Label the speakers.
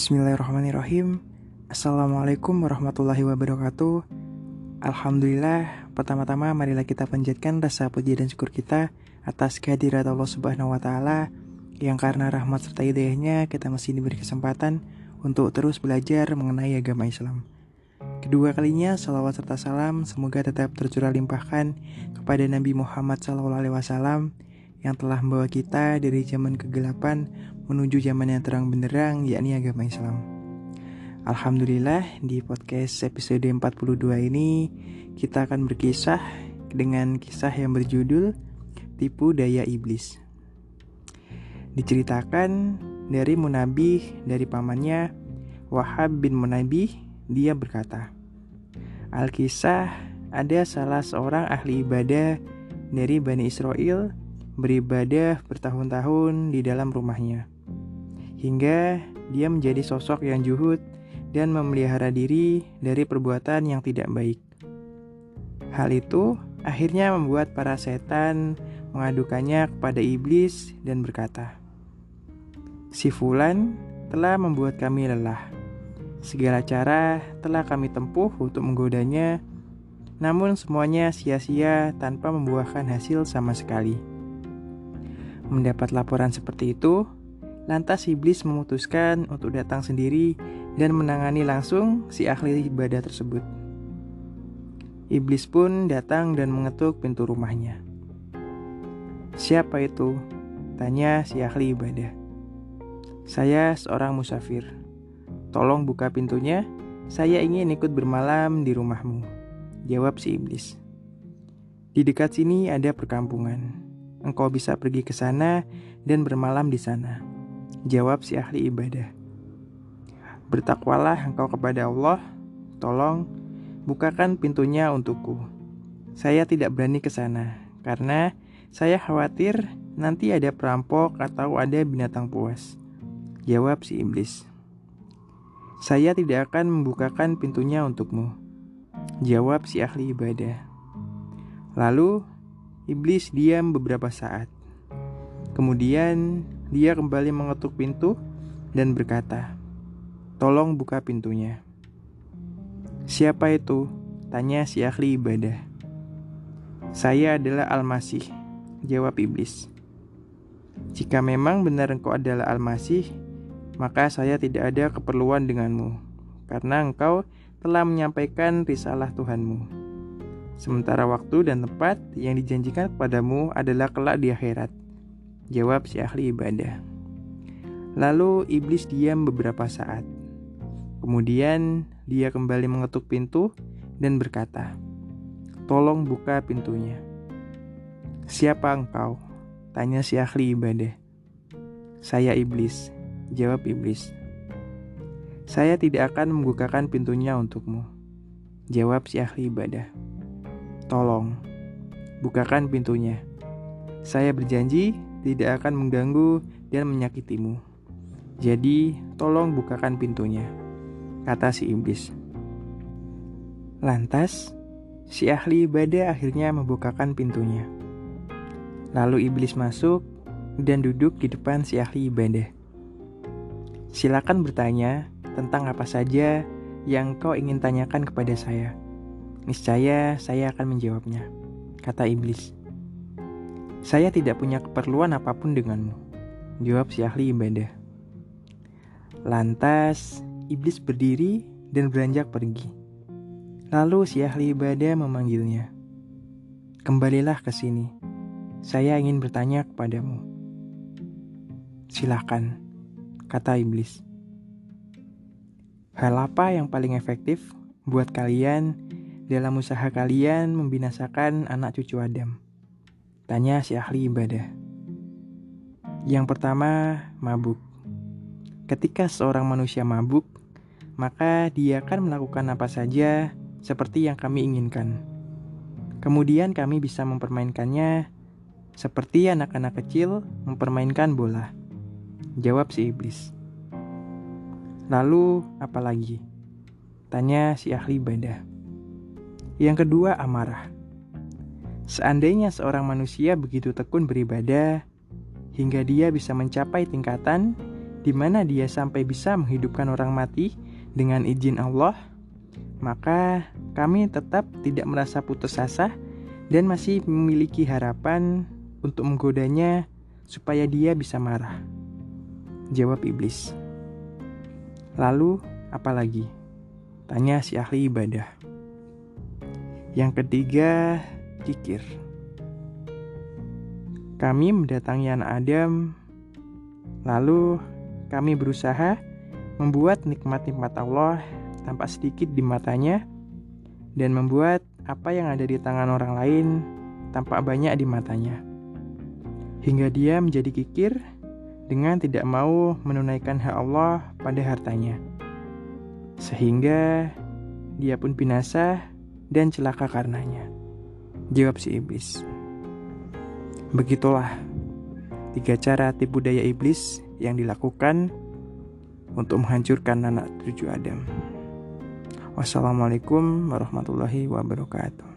Speaker 1: Bismillahirrahmanirrahim. Assalamualaikum warahmatullahi wabarakatuh. Alhamdulillah Pertama-tama marilah kita panjatkan rasa puji dan syukur kita Atas kehadirat Allah subhanahu wa ta'ala Yang karena rahmat serta hidayahnya Kita masih diberi kesempatan Untuk terus belajar mengenai agama Islam. Kedua kalinya salawat serta salam Semoga tetap tercurah limpahkan Kepada Nabi Muhammad SAW Yang telah membawa kita dari zaman kegelapan menuju zaman yang terang benderang yakni agama Islam. Alhamdulillah di podcast episode 42 ini kita akan berkisah dengan kisah yang berjudul Tipu Daya Iblis. Diceritakan dari Munabih dari pamannya Wahab bin Munabih dia berkata Al-Kisah ada salah seorang ahli ibadah dari Bani Israel beribadah bertahun-tahun di dalam rumahnya hingga dia menjadi sosok yang juhud dan memelihara diri dari perbuatan yang tidak baik. Hal itu akhirnya membuat para setan mengadukannya kepada iblis dan berkata, "Si Fulan telah membuat kami lelah. Segala cara telah kami tempuh untuk menggodanya, namun semuanya sia-sia tanpa membuahkan hasil sama sekali." Mendapat laporan seperti itu, Lantas iblis memutuskan untuk datang sendiri dan menangani langsung si ahli ibadah tersebut. Iblis pun datang dan mengetuk pintu rumahnya. Siapa itu? Tanya si ahli ibadah. Saya seorang musafir. Tolong buka pintunya, saya ingin ikut bermalam di rumahmu. Jawab si iblis. Di dekat sini ada perkampungan. Engkau bisa pergi ke sana dan bermalam di sana. Jawab si ahli ibadah. Bertakwalah engkau kepada Allah, tolong bukakan pintunya untukku. Saya tidak berani ke sana karena saya khawatir nanti ada perampok atau ada binatang puas. Jawab si iblis. Saya tidak akan membukakan pintunya untukmu. Jawab si ahli ibadah. Lalu iblis diam beberapa saat. Kemudian dia kembali mengetuk pintu dan berkata, "Tolong buka pintunya." "Siapa itu?" tanya si ahli ibadah. "Saya adalah Al-Masih," jawab iblis. "Jika memang benar engkau adalah Al-Masih, maka saya tidak ada keperluan denganmu, karena engkau telah menyampaikan risalah Tuhanmu. Sementara waktu dan tempat yang dijanjikan kepadamu adalah kelak di akhirat. Jawab si ahli ibadah. Lalu iblis diam beberapa saat. Kemudian dia kembali mengetuk pintu dan berkata, "Tolong buka pintunya." "Siapa engkau?" tanya si ahli ibadah. "Saya iblis," jawab iblis. "Saya tidak akan membukakan pintunya untukmu," jawab si ahli ibadah. "Tolong, bukakan pintunya. Saya berjanji tidak akan mengganggu dan menyakitimu. Jadi, tolong bukakan pintunya, kata si iblis. Lantas, si ahli ibadah akhirnya membukakan pintunya. Lalu iblis masuk dan duduk di depan si ahli ibadah. Silakan bertanya tentang apa saja yang kau ingin tanyakan kepada saya. Niscaya saya akan menjawabnya, kata iblis. Saya tidak punya keperluan apa pun denganmu, jawab si ahli ibadah. Lantas, iblis berdiri dan beranjak pergi. Lalu si ahli ibadah memanggilnya. Kembalilah ke sini. Saya ingin bertanya kepadamu. Silahkan, kata iblis. Hal apa yang paling efektif buat kalian dalam usaha kalian membinasakan anak cucu Adam? Tanya si ahli ibadah. Yang pertama, mabuk. Ketika seorang manusia mabuk, maka dia akan melakukan apa saja seperti yang kami inginkan. Kemudian kami bisa mempermainkannya seperti anak-anak kecil mempermainkan bola. Jawab si iblis. Lalu apa lagi? Tanya si ahli ibadah. Yang kedua amarah. Seandainya seorang manusia begitu tekun beribadah hingga dia bisa mencapai tingkatan di mana dia sampai bisa menghidupkan orang mati dengan izin Allah, maka kami tetap tidak merasa putus asa dan masih memiliki harapan untuk menggodanya supaya dia bisa marah. Jawab iblis. Lalu, apa lagi? Tanya si ahli ibadah. Yang ketiga, kikir. Kami mendatangi anak Adam, lalu kami berusaha membuat nikmat-nikmat Allah tampak sedikit di matanya dan membuat apa yang ada di tangan orang lain tampak banyak di matanya. Hingga dia menjadi kikir dengan tidak mau menunaikan hak Allah pada hartanya. Sehingga dia pun binasa dan celaka karenanya. Jawab si iblis. Begitulah tiga cara tipu daya iblis yang dilakukan untuk menghancurkan anak tujuh Adam. Wassalamualaikum warahmatullahi wabarakatuh.